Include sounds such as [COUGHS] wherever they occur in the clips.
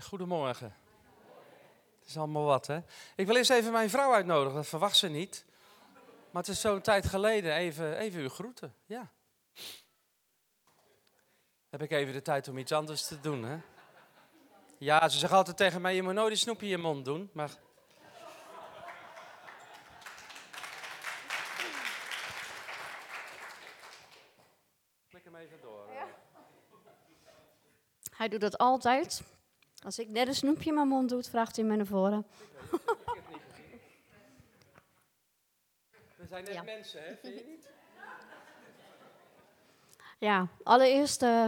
Goedemorgen. Het is allemaal wat, hè? Ik wil eerst even mijn vrouw uitnodigen, dat verwacht ze niet. Maar het is zo'n tijd geleden, even, even u groeten, ja. Heb ik even de tijd om iets anders te doen, hè? Ja, ze zegt altijd tegen mij, je moet nooit die snoepje in je mond doen, maar... Klik hem even door. Hij doet dat altijd. Als ik net een snoepje in mijn mond doe, vraagt hij me naar voren. We zijn net Ja. mensen, hè? Vind je niet? Ja, allereerst eh,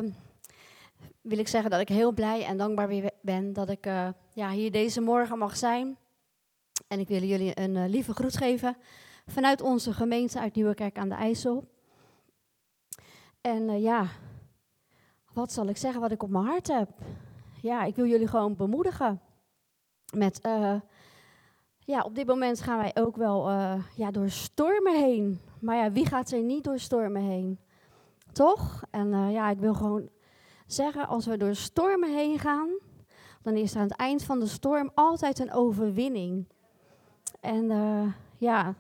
wil ik zeggen dat ik heel blij en dankbaar weer ben dat ik eh, ja, hier deze morgen mag zijn. En ik wil jullie een eh, lieve groet geven vanuit onze gemeente uit Nieuwekerk aan de IJssel. En ja, wat zal ik zeggen wat ik op mijn hart heb? Ja, ik wil jullie gewoon bemoedigen. Met, eh, ja, op dit moment gaan wij ook wel eh, ja, door stormen heen. Maar ja, wie gaat er niet door stormen heen? Toch? En eh, ja, ik wil gewoon zeggen, als we door stormen heen gaan, dan is er aan het eind van de storm altijd een overwinning. En ja,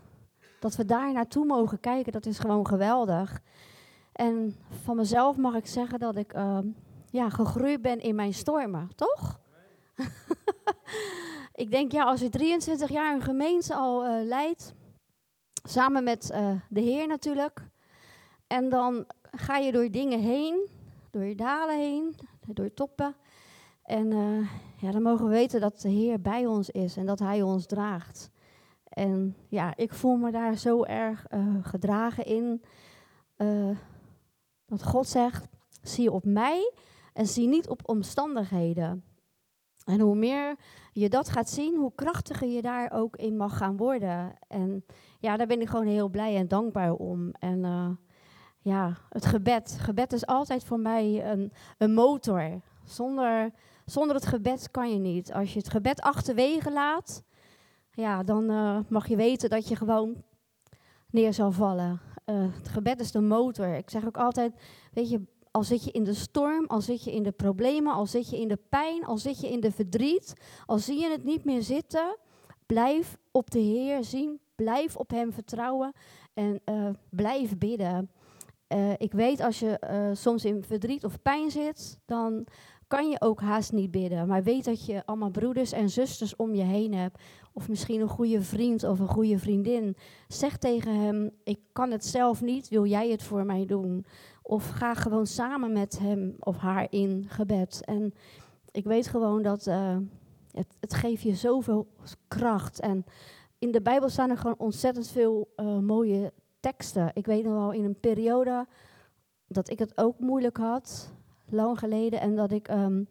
dat we daar naartoe mogen kijken, dat is gewoon geweldig. En van mezelf mag ik zeggen dat ik eh, ja, gegroeid ben in mijn stormen, toch? [LAUGHS] ik denk, ja, als je 23 jaar een gemeente al eh, leidt, samen met eh, de Heer natuurlijk, en dan ga je door dingen heen, door je dalen heen, door toppen. En eh, ja, dan mogen we weten dat de Heer bij ons is en dat Hij ons draagt. En ja, ik voel me daar zo erg gedragen in. dat God zegt, zie op mij en zie niet op omstandigheden. En hoe meer je dat gaat zien, hoe krachtiger je daar ook in mag gaan worden. En ja, daar ben ik gewoon heel blij en dankbaar om. En eh, ja, het gebed. Gebed is altijd voor mij een, een motor. Zonder, zonder het gebed kan je niet. Als je het gebed achterwege laat, ja, dan eh, mag je weten dat je gewoon neer zal vallen. Eh, het gebed is de motor. Ik zeg ook altijd, weet je, al zit je in de storm, al zit je in de problemen, al zit je in de pijn, al zit je in de verdriet, al zie je het niet meer zitten, blijf op de Heer zien, blijf op Hem vertrouwen en eh, blijf bidden. Eh, ik weet als je eh, soms in verdriet of pijn zit, dan kan je ook haast niet bidden. Maar weet dat je allemaal broeders en zusters om je heen hebt. Of misschien een goede vriend of een goede vriendin. Zeg tegen hem, ik kan het zelf niet, wil jij het voor mij doen? Of ga gewoon samen met hem of haar in gebed. En ik weet gewoon dat eh, het, het geeft je zoveel kracht. En in de Bijbel staan er gewoon ontzettend veel eh, mooie teksten. Ik weet nog wel in een periode dat ik het ook moeilijk had, lang geleden, en dat ik ehm,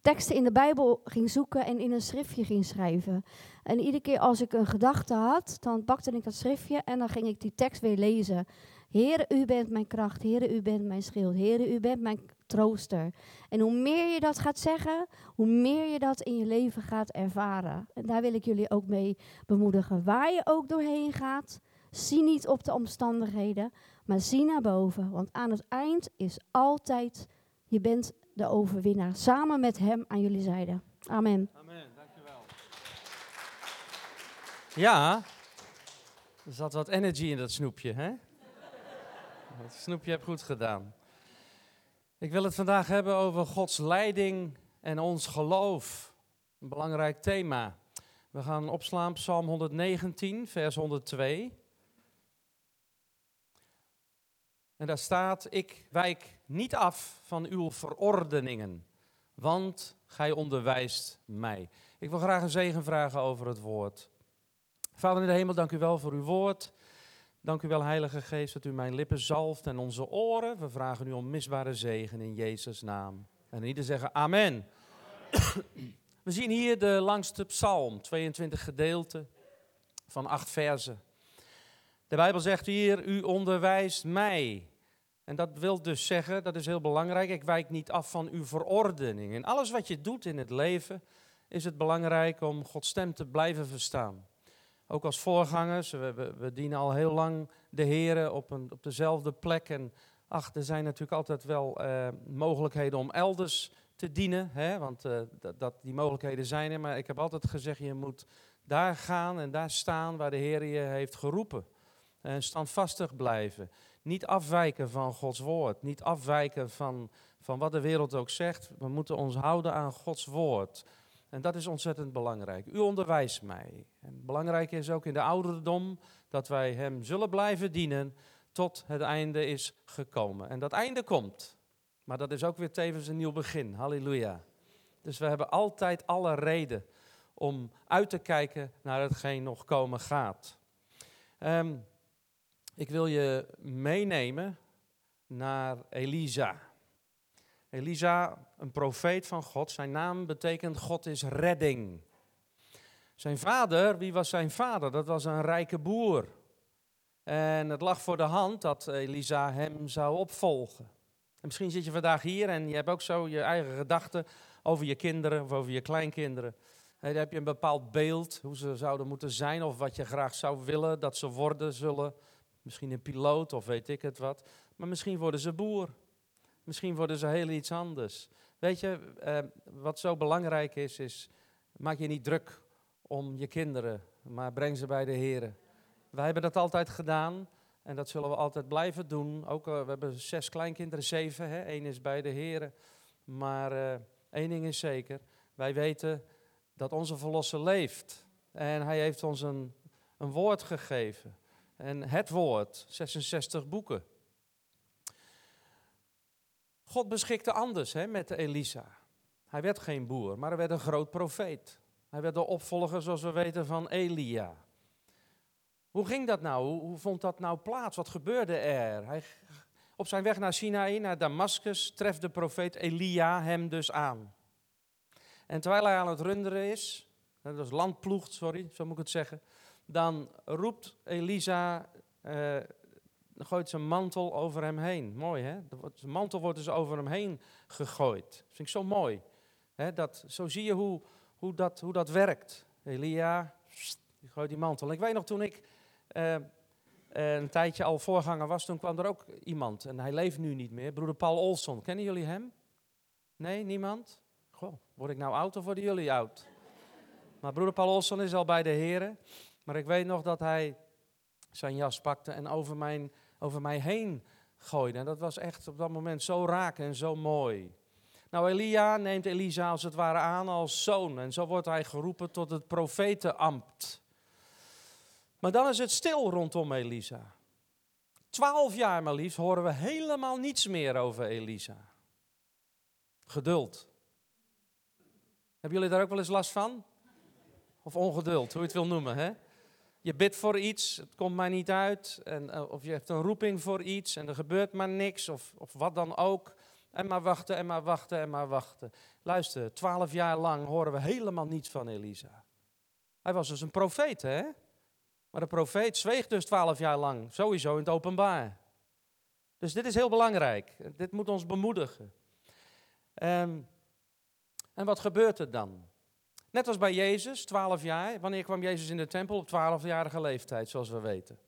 teksten in de Bijbel ging zoeken en in een schriftje ging schrijven. En iedere keer als ik een gedachte had, dan pakte ik dat schriftje en dan ging ik die tekst weer lezen. Heere, u bent mijn kracht. Heere, u bent mijn schild. Heere, u bent mijn trooster. En hoe meer je dat gaat zeggen, hoe meer je dat in je leven gaat ervaren. En daar wil ik jullie ook mee bemoedigen. Waar je ook doorheen gaat, zie niet op de omstandigheden, maar zie naar boven. Want aan het eind is altijd, je bent de overwinnaar. Samen met hem aan jullie zijde. Amen. Amen, dankjewel. Ja, er zat wat energy in dat snoepje, hè? Dat snoepje heb goed gedaan. Ik wil het vandaag hebben over Gods leiding en ons geloof. Een belangrijk thema. We gaan opslaan Psalm 119, vers 102. En daar staat, ik wijk niet af van uw verordeningen, want gij onderwijst mij. Ik wil graag een zegen vragen over het woord. Vader in de hemel, dank u wel voor uw woord. Dank u wel, Heilige Geest, dat u mijn lippen zalft en onze oren. We vragen u om misbare zegen in Jezus' naam. En ieder zeggen amen. We zien hier de langste psalm, 22 gedeelten van acht versen. De Bijbel zegt hier, u onderwijst mij. En dat wil dus zeggen, dat is heel belangrijk, ik wijk niet af van uw verordening. In alles wat je doet in het leven is het belangrijk om Gods stem te blijven verstaan. Ook als voorgangers, we, we, dienen al heel lang de Heren op, een, op dezelfde plek. En ach, er zijn natuurlijk altijd wel eh, mogelijkheden om elders te dienen, hè, want eh, dat, die mogelijkheden zijn er. Maar ik heb altijd gezegd, je moet daar gaan en daar staan waar de Heer je heeft geroepen. En standvastig blijven. Niet afwijken van Gods woord. Niet afwijken van, van wat de wereld ook zegt. We moeten ons houden aan Gods woord. En dat is ontzettend belangrijk. U onderwijst mij. En belangrijk is ook in de ouderdom dat wij Hem zullen blijven dienen tot het einde is gekomen. En dat einde komt. Maar dat is ook weer tevens een nieuw begin. Halleluja. Dus we hebben altijd alle reden om uit te kijken naar hetgeen nog komen gaat. Um, ik wil je meenemen naar Elisa. Elisa, een profeet van God. Zijn naam betekent God is redding. Zijn vader, wie was zijn vader? Dat was een rijke boer. En het lag voor de hand dat Elisa hem zou opvolgen. En misschien zit je vandaag hier en je hebt ook zo je eigen gedachten over je kinderen of over je kleinkinderen. En dan heb je een bepaald beeld hoe ze zouden moeten zijn of wat je graag zou willen dat ze worden zullen. Misschien een piloot of weet ik het wat. Maar misschien worden ze boer. Misschien worden ze heel iets anders. Weet je, eh, wat zo belangrijk is, is maak je niet druk om je kinderen, maar breng ze bij de Heer. Wij hebben dat altijd gedaan en dat zullen we altijd blijven doen. Ook, uh, we hebben zes kleinkinderen, zeven, hè? één is bij de Heer. Maar uh, één ding is zeker, wij weten dat onze Verlosser leeft. En hij heeft ons een, een woord gegeven. En het woord, 66 boeken. God beschikte anders hè, met Elisa. Hij werd geen boer, maar hij werd een groot profeet. Hij werd de opvolger, zoals we weten, van Elia. Hoe ging dat nou? Hoe, vond dat nou plaats? Wat gebeurde er? Hij, op zijn weg naar Sinaï, naar Damascus, treft de profeet Elia hem dus aan. En terwijl hij aan het runderen is, dat is landploegt, sorry, zo moet ik het zeggen, dan roept Elisa, uh, gooit zijn mantel over hem heen. Mooi hè? Zijn mantel wordt dus over hem heen gegooid. Dat vind ik zo mooi. Dat, zo zie je hoe, hoe, dat, hoe dat werkt. Elia, die gooit die mantel. ik weet nog toen ik uh, een tijdje al voorganger was, toen kwam er ook iemand. En hij leeft nu niet meer. Broeder Paul Olson. Kennen jullie hem? Nee, niemand? Goh, word ik nou oud of worden jullie oud? Maar broeder Paul Olson is al bij de heren. Maar ik weet nog dat hij zijn jas pakte en over, mijn, over mij heen gooide. En dat was echt op dat moment zo raak en zo mooi. Nou, Elia neemt Elisa als het ware aan als zoon. En zo wordt hij geroepen tot het profetenambt. Maar dan is het stil rondom Elisa. Twaalf jaar maar liefst horen we helemaal niets meer over Elisa. Geduld. Hebben jullie daar ook wel eens last van? Of ongeduld, hoe je het wil noemen, hè? Je bidt voor iets, het komt maar niet uit. En, eh, of je hebt een roeping voor iets en er gebeurt maar niks. Of, of wat dan ook. En maar wachten en maar wachten en maar wachten. Luister, twaalf jaar lang horen we helemaal niets van Elisa. Hij was dus een profeet, hè? Maar de profeet zweeg dus twaalf jaar lang, sowieso in het openbaar. Dus dit is heel belangrijk. Dit moet ons bemoedigen. Um, en wat gebeurt er dan? Net als bij Jezus, 12 jaar. Wanneer kwam Jezus in de tempel? Op 12-jarige leeftijd, zoals we weten.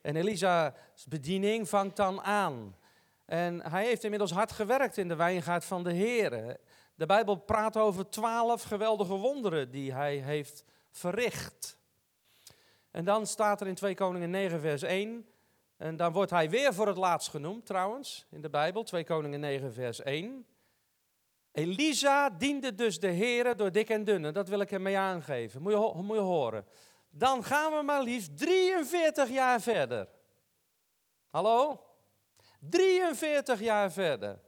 En Elisa's bediening vangt dan aan. En hij heeft inmiddels hard gewerkt in de wijngaard van de Heer. De Bijbel praat over twaalf geweldige wonderen die hij heeft verricht. En dan staat er in 2 Koningen 9 vers 1, en dan wordt hij weer voor het laatst genoemd trouwens, in de Bijbel, 2 Koningen 9 vers 1. Elisa diende dus de Heer door dik en dun. dat wil ik hem mee aangeven. Moet je, moet je horen. Dan gaan we maar liefst 43 jaar verder. Hallo? 43 jaar verder.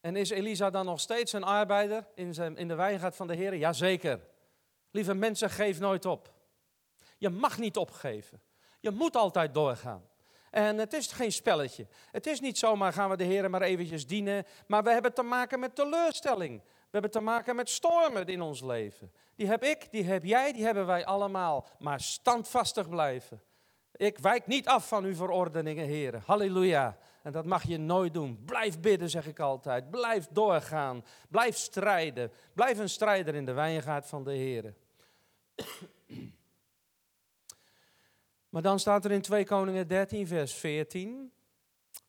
En is Elisa dan nog steeds een arbeider in, zijn, in de wijngaard van de Heer? Jazeker. Lieve mensen, geef nooit op. Je mag niet opgeven. Je moet altijd doorgaan. En het is geen spelletje. Het is niet zomaar gaan we de Heer maar eventjes dienen. Maar we hebben te maken met teleurstelling. We hebben te maken met stormen in ons leven. Die heb ik, die heb jij, die hebben wij allemaal. Maar standvastig blijven. Ik wijk niet af van uw verordeningen, heren. Halleluja. En dat mag je nooit doen. Blijf bidden, zeg ik altijd. Blijf doorgaan. Blijf strijden. Blijf een strijder in de wijngaard van de Heer. Maar dan staat er in 2 Koningen 13, vers 14,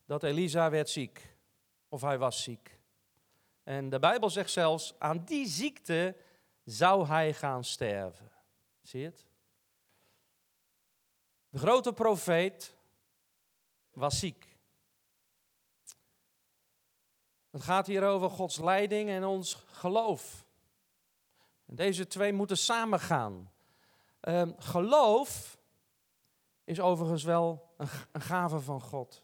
dat Elisa werd ziek. Of hij was ziek. En de Bijbel zegt zelfs, aan die ziekte zou hij gaan sterven. Zie je het? De grote profeet was ziek. Het gaat hier over Gods leiding en ons geloof. En deze twee moeten samengaan. Uh, geloof is overigens wel een, een gave van God.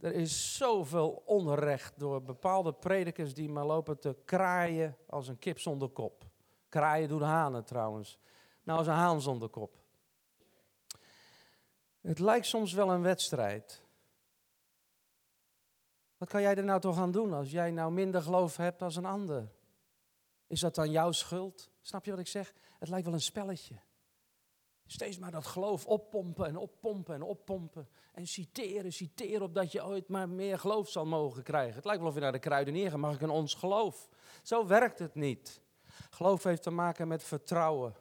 Er is zoveel onrecht door bepaalde predikers die maar lopen te kraaien als een kip zonder kop. Kraaien doen hanen trouwens. Nou, als een haan zonder kop. Het lijkt soms wel een wedstrijd. Wat kan jij er nou toch aan doen als jij nou minder geloof hebt als een ander? Is dat dan jouw schuld? Snap je wat ik zeg? Het lijkt wel een spelletje. Steeds maar dat geloof oppompen en oppompen en oppompen. En citeren, citeren, opdat je ooit maar meer geloof zal mogen krijgen. Het lijkt wel of je naar de kruidenier gaat, mag ik een ons geloof. Zo werkt het niet. Geloof heeft te maken met vertrouwen.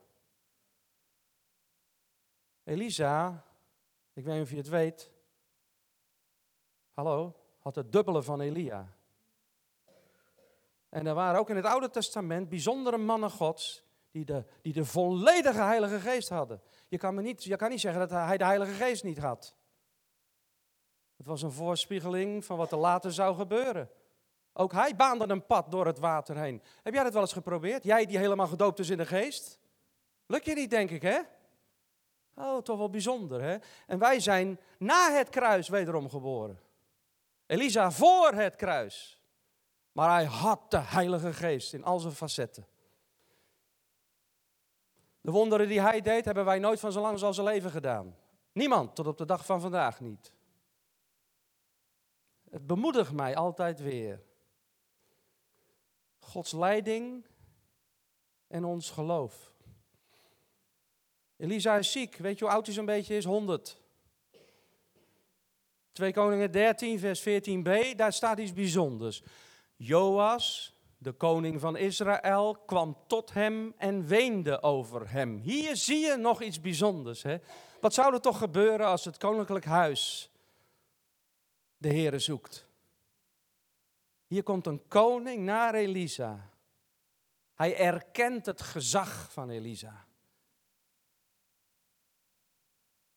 Elisa, ik weet niet of je het weet. Hallo, had het dubbele van Elia. En er waren ook in het Oude Testament bijzondere mannen Gods die de, die de volledige Heilige Geest hadden. Je kan, me niet, je kan niet zeggen dat hij de Heilige Geest niet had. Het was een voorspiegeling van wat er later zou gebeuren. Ook hij baande een pad door het water heen. Heb jij dat wel eens geprobeerd? Jij die helemaal gedoopt is in de geest? Lukt je niet, denk ik, hè? Oh, toch wel bijzonder, hè? En wij zijn na het kruis wederom geboren. Elisa voor het kruis. Maar hij had de Heilige Geest in al zijn facetten. De wonderen die hij deed, hebben wij nooit van zo lang als zijn leven gedaan. Niemand, tot op de dag van vandaag niet. Het bemoedigt mij altijd weer. Gods leiding en ons geloof. Elisa is ziek. Weet je hoe oud hij zo'n beetje is? 100. 2 Koningen 13, vers 14b, daar staat iets bijzonders. Joas, de koning van Israël, kwam tot hem en weende over hem. Hier zie je nog iets bijzonders. Hè? Wat zou er toch gebeuren als het koninklijk huis de Heere zoekt? Hier komt een koning naar Elisa. Hij erkent het gezag van Elisa.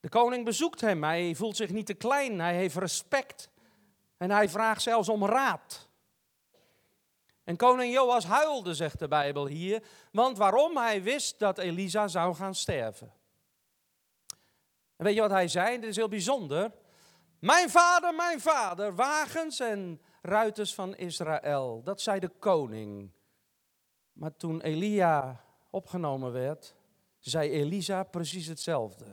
De koning bezoekt hem. Hij voelt zich niet te klein. Hij heeft respect. En hij vraagt zelfs om raad. En koning Joas huilde, zegt de Bijbel hier, want waarom? Hij wist dat Elisa zou gaan sterven. En weet je wat hij zei? Dit is heel bijzonder. Mijn vader, mijn vader, wagens en ruiters van Israël. Dat zei de koning. Maar toen Elia opgenomen werd, zei Elisa precies hetzelfde.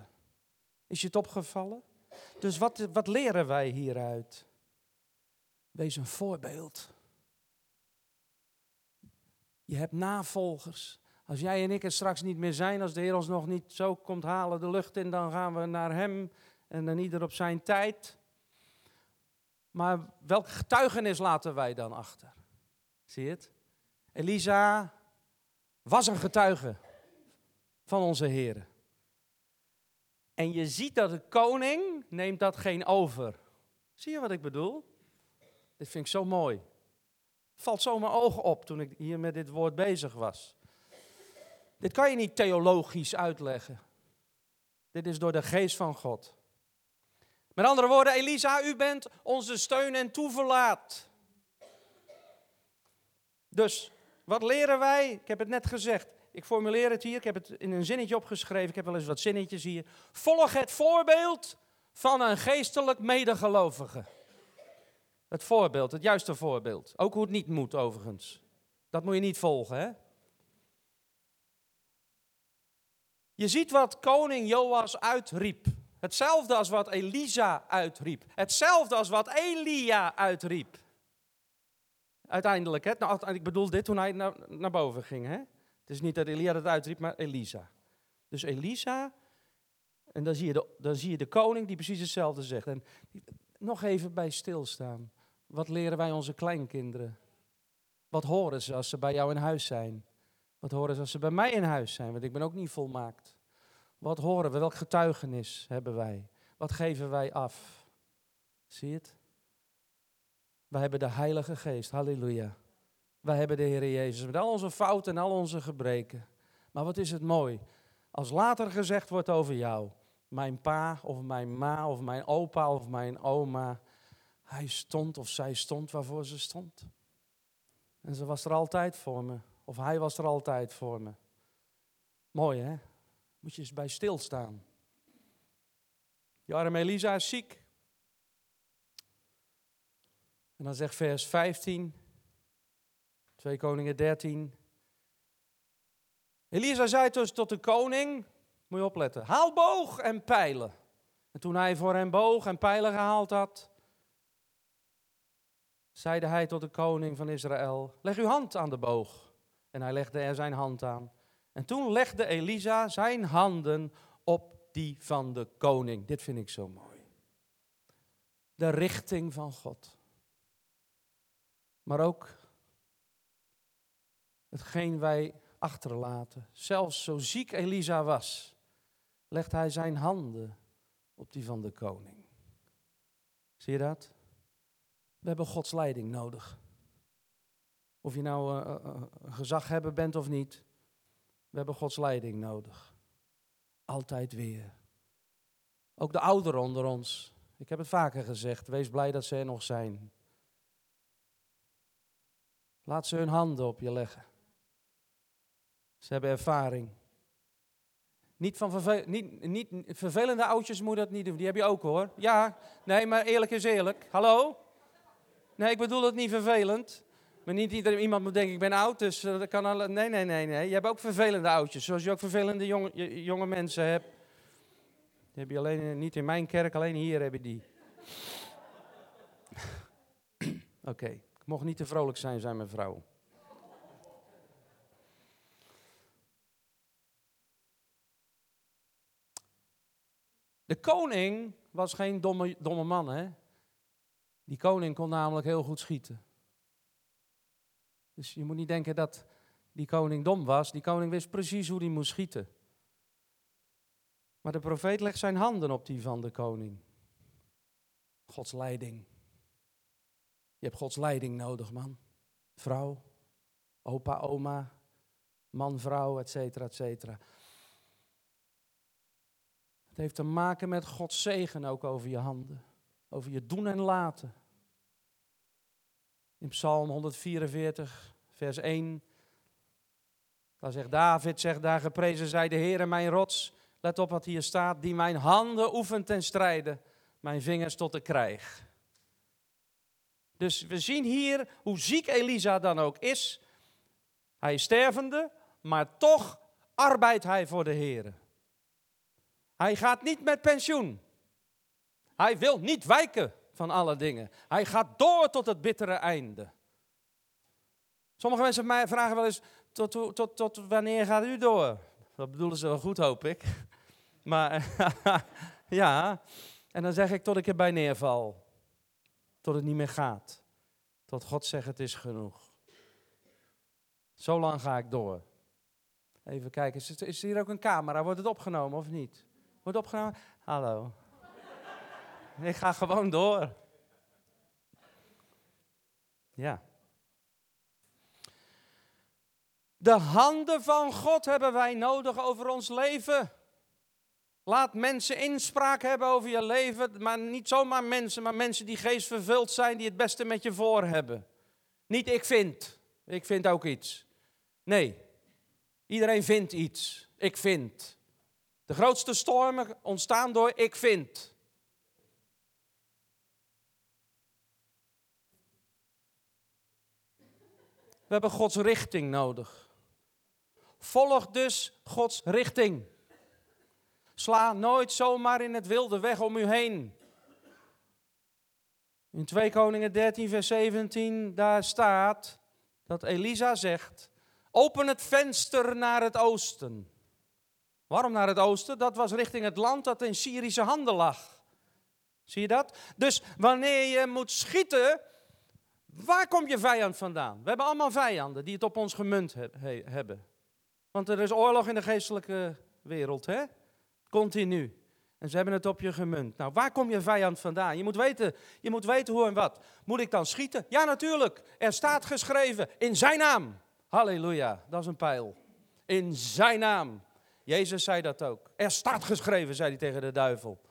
Is je het opgevallen? Dus wat, wat leren wij hieruit? Wees een voorbeeld. Je hebt navolgers. Als jij en ik er straks niet meer zijn, als de Heer ons nog niet zo komt halen de lucht in, dan gaan we naar Hem en dan ieder op zijn tijd. Maar welk getuigenis laten wij dan achter? Zie je het? Elisa was een getuige van onze Heer. En je ziet dat de koning neemt dat geen over. Zie je wat ik bedoel? Dit vind ik zo mooi. Valt zo mijn ogen op toen ik hier met dit woord bezig was. Dit kan je niet theologisch uitleggen. Dit is door de geest van God. Met andere woorden, Elisa, u bent onze steun en toeverlaat. Dus, wat leren wij? Ik heb het net gezegd. Ik formuleer het hier, ik heb het in een zinnetje opgeschreven. Ik heb wel eens wat zinnetjes hier. Volg het voorbeeld van een geestelijk medegelovige. Het voorbeeld, het juiste voorbeeld. Ook hoe het niet moet overigens. Dat moet je niet volgen, hè? Je ziet wat koning Joas uitriep. Hetzelfde als wat Elisa uitriep. Hetzelfde als wat Elia uitriep. Uiteindelijk, hè? Nou, ik bedoel dit toen hij naar, naar boven ging. Hè? Het is niet dat Elia dat uitriep, maar Elisa. Dus Elisa, en dan zie, je de, dan zie je de koning die precies hetzelfde zegt. En nog even bij stilstaan. Wat leren wij onze kleinkinderen? Wat horen ze als ze bij jou in huis zijn? Wat horen ze als ze bij mij in huis zijn? Want ik ben ook niet volmaakt. Wat horen we? Welk getuigenis hebben wij? Wat geven wij af? Zie je het? Wij hebben de Heilige Geest, halleluja. Wij hebben de Heer Jezus met al onze fouten en al onze gebreken. Maar wat is het mooi. Als later gezegd wordt over jou, mijn pa of mijn ma of mijn opa of mijn oma, hij stond of zij stond waarvoor ze stond. En ze was er altijd voor me. Of hij was er altijd voor me. Mooi hè? Moet je eens bij stilstaan. Je arme Elisa is ziek. En dan zegt vers 15, 2 Koningen 13. Elisa zei dus tot de koning, moet je opletten, haal boog en pijlen. En toen hij voor hem boog en pijlen gehaald had, zeide hij tot de koning van Israël, leg uw hand aan de boog. En hij legde er zijn hand aan. En toen legde Elisa zijn handen op die van de koning. Dit vind ik zo mooi. De richting van God. Maar ook hetgeen wij achterlaten. Zelfs zo ziek Elisa was, legt hij zijn handen op die van de koning. Zie je dat? We hebben Gods leiding nodig. Of je nou uh, uh, gezaghebber bent of niet, we hebben Gods leiding nodig. Altijd weer. Ook de ouderen onder ons. Ik heb het vaker gezegd, wees blij dat ze er nog zijn. Laat ze hun handen op je leggen. Ze hebben ervaring. Niet van vervel niet, niet, vervelende oudjes moet dat niet doen. Die heb je ook hoor. Ja, nee, maar eerlijk is eerlijk. Hallo? Nee, ik bedoel het niet vervelend. Maar niet iedereen, iemand moet denken, ik ben oud, dus dat kan alle, nee, nee, nee, nee. Je hebt ook vervelende oudjes, zoals je ook vervelende jonge, jonge mensen hebt. Die heb je alleen, niet in mijn kerk, alleen hier heb je die. [COUGHS] Oké, ik mocht niet te vrolijk zijn, zijn mijn vrouw. De koning was geen domme, domme man, hè? Die koning kon namelijk heel goed schieten. Dus je moet niet denken dat die koning dom was. Die koning wist precies hoe hij moest schieten. Maar de profeet legt zijn handen op die van de koning. Gods leiding. Je hebt Gods leiding nodig, man. Vrouw, opa, oma, man, vrouw, et cetera, et cetera. Het heeft te maken met Gods zegen ook over je handen. Over je doen en laten. In Psalm 144, vers 1. Daar zegt David, zegt daar geprezen zij de Heer mijn rots. Let op wat hier staat, die mijn handen oefent ten strijde, mijn vingers tot de krijg. Dus we zien hier hoe ziek Elisa dan ook is. Hij is stervende, maar toch arbeidt hij voor de Heer. Hij gaat niet met pensioen. Hij wil niet wijken van alle dingen. Hij gaat door tot het bittere einde. Sommige mensen mij vragen wel eens, tot, tot, tot wanneer gaat u door? Dat bedoelen ze wel goed, hoop ik. [LAUGHS] Maar [LAUGHS] ja, en dan zeg ik tot ik erbij neerval. Tot het niet meer gaat. Tot God zegt het is genoeg. Zo lang ga ik door. Even kijken, is, is hier ook een camera? Wordt het opgenomen of niet? Wordt opgenomen? Hallo. Ik ga gewoon door. Ja. De handen van God hebben wij nodig over ons leven. Laat mensen inspraak hebben over je leven, maar niet zomaar mensen, maar mensen die geestvervuld zijn, die het beste met je voor hebben. Niet ik vind, ik vind ook iets. Nee, iedereen vindt iets. Ik vind. De grootste stormen ontstaan door ik vind. We hebben Gods richting nodig. Volg dus Gods richting. Sla nooit zomaar in het wilde weg om u heen. In 2 Koningen 13, vers 17, daar staat dat Elisa zegt: Open het venster naar het oosten. Waarom naar het oosten? Dat was richting het land dat in Syrische handen lag. Zie je dat? Dus wanneer je moet schieten, waar komt je vijand vandaan? We hebben allemaal vijanden die het op ons gemunt hebben. Want er is oorlog in de geestelijke wereld, hè? Continu. En ze hebben het op je gemunt. Nou, waar kom je vijand vandaan? Je moet weten, je moet weten hoe en wat. Moet ik dan schieten? Ja, natuurlijk. Er staat geschreven in zijn naam. Halleluja, dat is een pijl. In zijn naam. Jezus zei dat ook. Er staat geschreven, zei hij tegen de duivel.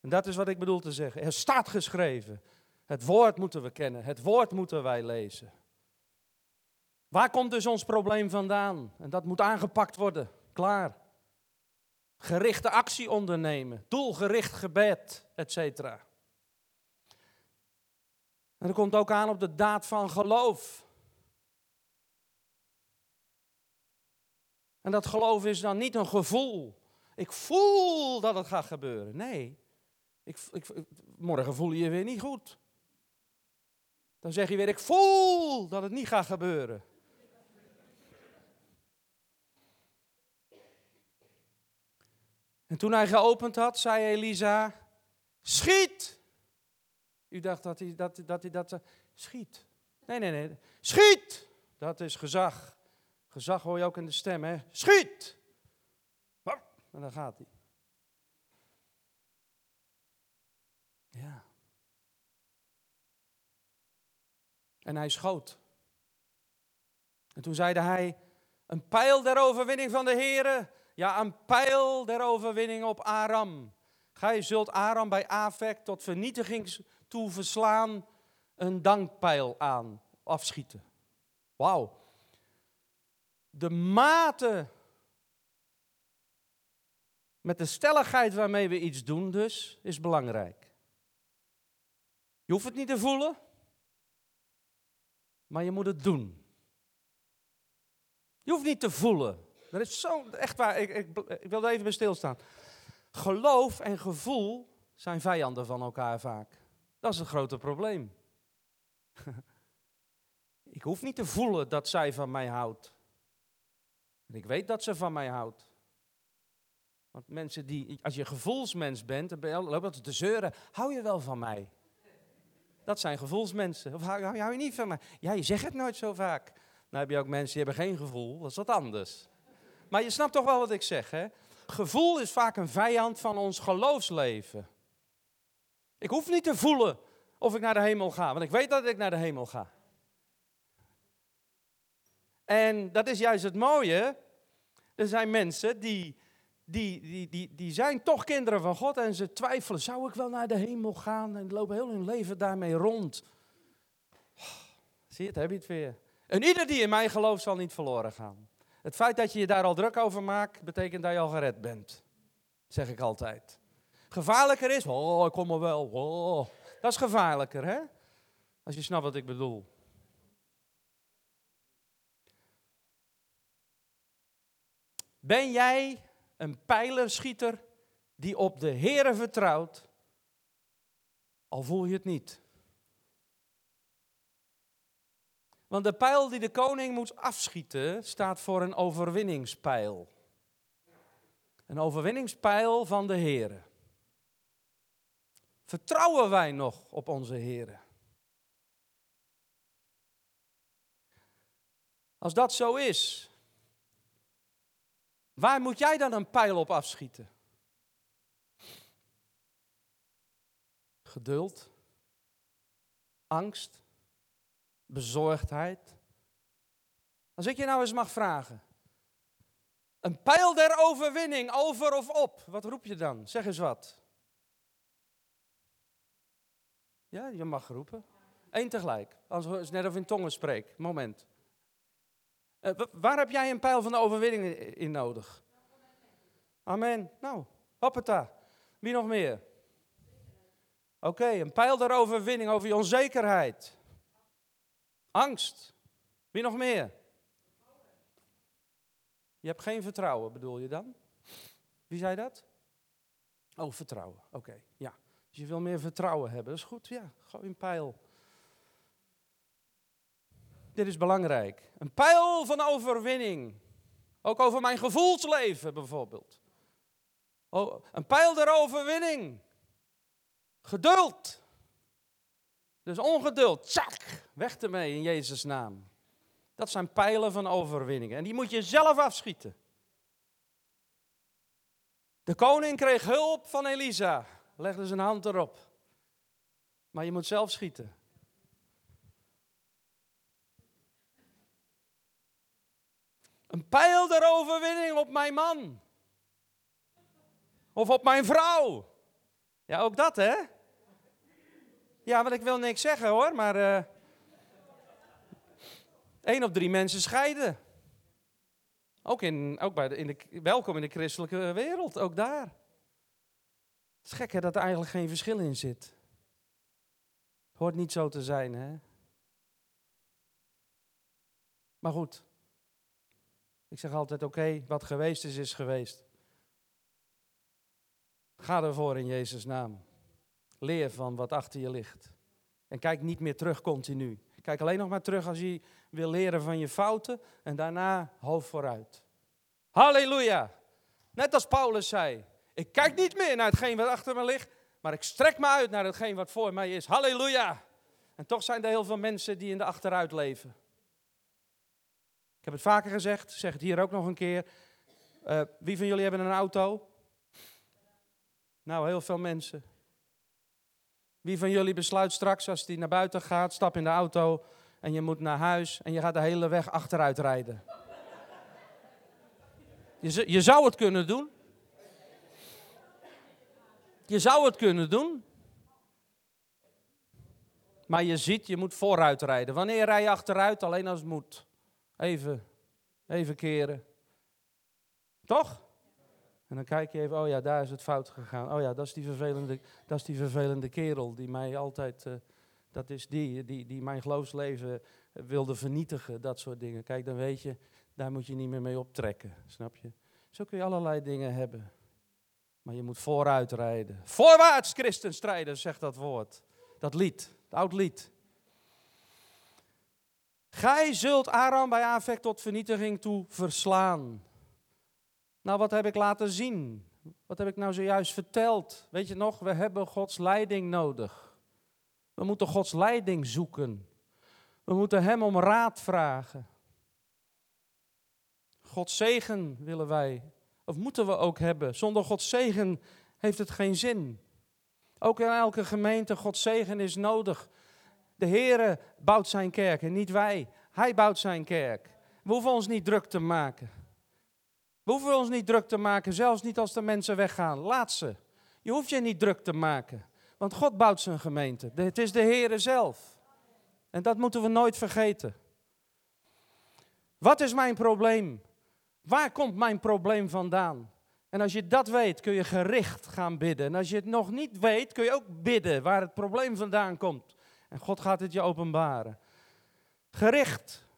En dat is wat ik bedoel te zeggen. Er staat geschreven. Het woord moeten we kennen. Het woord moeten wij lezen. Waar komt dus ons probleem vandaan? En dat moet aangepakt worden. Klaar. Gerichte actie ondernemen. Doelgericht gebed, etc. En dat komt ook aan op de daad van geloof. En dat geloof is dan niet een gevoel. Ik voel dat het gaat gebeuren. Nee, ik, ik, morgen voel je je weer niet goed. Dan zeg je weer, ik voel dat het niet gaat gebeuren. En toen hij geopend had, zei Elisa, schiet! U dacht dat hij dat, dat, hij dat schiet. Nee, nee, nee. Schiet! Dat is gezag. Gezag hoor je ook in de stem, hè? Schiet! En dan gaat hij. Ja. En hij schoot. En toen zeide hij, een pijl der overwinning van de Here, ja, een pijl der overwinning op Aram. Gij zult Aram bij Afek tot vernietiging toe verslaan, een dankpijl aan, afschieten. Wauw. De mate met de stelligheid waarmee we iets doen dus, is belangrijk. Je hoeft het niet te voelen, maar je moet het doen. Je hoeft niet te voelen. Dat is zo, echt waar, ik, ik, ik wil er even bij stilstaan. Geloof en gevoel zijn vijanden van elkaar vaak. Dat is het grote probleem. [LAUGHS] ik hoef niet te voelen dat zij van mij houdt. En ik weet dat ze van mij houdt. Want mensen die, als je gevoelsmens bent, dan loop je te zeuren. Hou je wel van mij? Dat zijn gevoelsmensen. Of hou, hou je niet van mij? Ja, je zegt het nooit zo vaak. Dan heb je ook mensen die hebben geen gevoel. Dat is wat anders. Maar je snapt toch wel wat ik zeg, hè? Gevoel is vaak een vijand van ons geloofsleven. Ik hoef niet te voelen of ik naar de hemel ga, want ik weet dat ik naar de hemel ga. En dat is juist het mooie. Er zijn mensen die, die, die, die, die zijn toch kinderen van God en ze twijfelen, zou ik wel naar de hemel gaan? En lopen heel hun leven daarmee rond. zie je het, heb je het weer. En ieder die in mij gelooft zal niet verloren gaan. Het feit dat je je daar al druk over maakt, betekent dat je al gered bent. Zeg ik altijd. Gevaarlijker is, oh, ik kom er wel. Oh. Dat is gevaarlijker, hè? Als je snapt wat ik bedoel. Ben jij een pijlerschieter die op de Heere vertrouwt, al voel je het niet? Want de pijl die de koning moet afschieten staat voor een overwinningspijl. Een overwinningspijl van de Heere. Vertrouwen wij nog op onze Heere? Als dat zo is, waar moet jij dan een pijl op afschieten? Geduld, angst, bezorgdheid. Als ik je nou eens mag vragen. Een pijl der overwinning, over of op. Wat roep je dan? Zeg eens wat. Ja, je mag roepen. Eén tegelijk. Als het net of in tongen spreek. Moment. Uh, waar heb jij een pijl van de overwinning in nodig? Amen. Nou, hoppata. Wie nog meer? Oké, een pijl der overwinning over je onzekerheid. Angst. Wie nog meer? Je hebt geen vertrouwen, bedoel je dan? Wie zei dat? Oh, vertrouwen. Oké, ja. Als je wil meer vertrouwen hebben, dat is goed. Ja, gooi een pijl. Dit is belangrijk. Een pijl van overwinning. Ook over mijn gevoelsleven bijvoorbeeld. Oh, een pijl der overwinning. Geduld. Dus ongeduld, tjak, weg ermee in Jezus' naam. Dat zijn pijlen van overwinningen. En die moet je zelf afschieten. De koning kreeg hulp van Elisa. Legde zijn hand erop. Maar je moet zelf schieten. Een pijl der overwinning op mijn man. Of op mijn vrouw. Ja, ook dat hè? Ja, want ik wil niks zeggen hoor, maar. Uh, één op drie mensen scheiden. Ook, in, ook bij de, in de, welkom in de christelijke wereld, ook daar. Het is gek hè, dat er eigenlijk geen verschil in zit. Hoort niet zo te zijn, hè? Maar goed. Ik zeg altijd: oké, wat geweest is, is geweest. Ga ervoor in Jezus' naam. Leer van wat achter je ligt. En kijk niet meer terug continu. Kijk alleen nog maar terug als je wil leren van je fouten en daarna hoofd vooruit. Halleluja! Net als Paulus zei: Ik kijk niet meer naar hetgeen wat achter me ligt, maar ik strek me uit naar hetgeen wat voor mij is. Halleluja! En toch zijn er heel veel mensen die in de achteruit leven. Heb het vaker gezegd, zeg het hier ook nog een keer. Uh, wie van jullie hebben een auto? Nou, heel veel mensen. Wie van jullie besluit straks als hij naar buiten gaat, stap in de auto en je moet naar huis en je gaat de hele weg achteruit rijden? Je, je zou het kunnen doen. Je zou het kunnen doen. Maar je ziet, je moet vooruit rijden. Wanneer rij je achteruit? Alleen als het moet. Even, even keren. Toch? En dan kijk je even, oh ja, daar is het fout gegaan. Oh ja, dat is die vervelende, dat is die vervelende kerel die mij altijd, uh, dat is die, die, die mijn geloofsleven wilde vernietigen, dat soort dingen. Kijk, dan weet je, daar moet je niet meer mee optrekken, snap je? Zo kun je allerlei dingen hebben. Maar je moet vooruit rijden. Voorwaarts, christen strijden, zegt dat woord. Dat lied, het oud lied. Gij zult Aram bij aanvecht tot vernietiging toe verslaan. Nou, wat heb ik laten zien? Wat heb ik nou zojuist verteld? Weet je nog, we hebben Gods leiding nodig. We moeten Gods leiding zoeken. We moeten Hem om raad vragen. Gods zegen willen wij, of moeten we ook hebben. Zonder Gods zegen heeft het geen zin. Ook in elke gemeente, Gods zegen is nodig. De Heere bouwt zijn kerk en niet wij. Hij bouwt zijn kerk. We hoeven ons niet druk te maken. We hoeven ons niet druk te maken, zelfs niet als de mensen weggaan. Laat ze. Je hoeft je niet druk te maken, want God bouwt zijn gemeente. Het is de Heere zelf. En dat moeten we nooit vergeten. Wat is mijn probleem? Waar komt mijn probleem vandaan? En als je dat weet, kun je gericht gaan bidden. En als je het nog niet weet, kun je ook bidden waar het probleem vandaan komt. En God gaat het je openbaren. Gericht.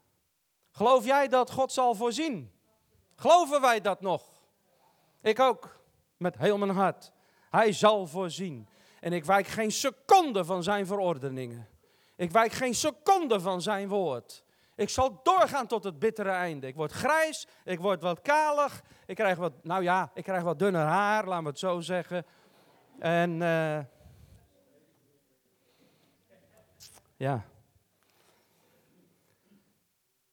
Geloof jij dat God zal voorzien? Geloven wij dat nog? Ik ook, met heel mijn hart. Hij zal voorzien. En ik wijk geen seconde van zijn verordeningen. Ik wijk geen seconde van zijn woord. Ik zal doorgaan tot het bittere einde. Ik word grijs, ik word wat kalig, ik krijg wat, nou ja, ik krijg wat dunner haar, laten we het zo zeggen. En uh, ja.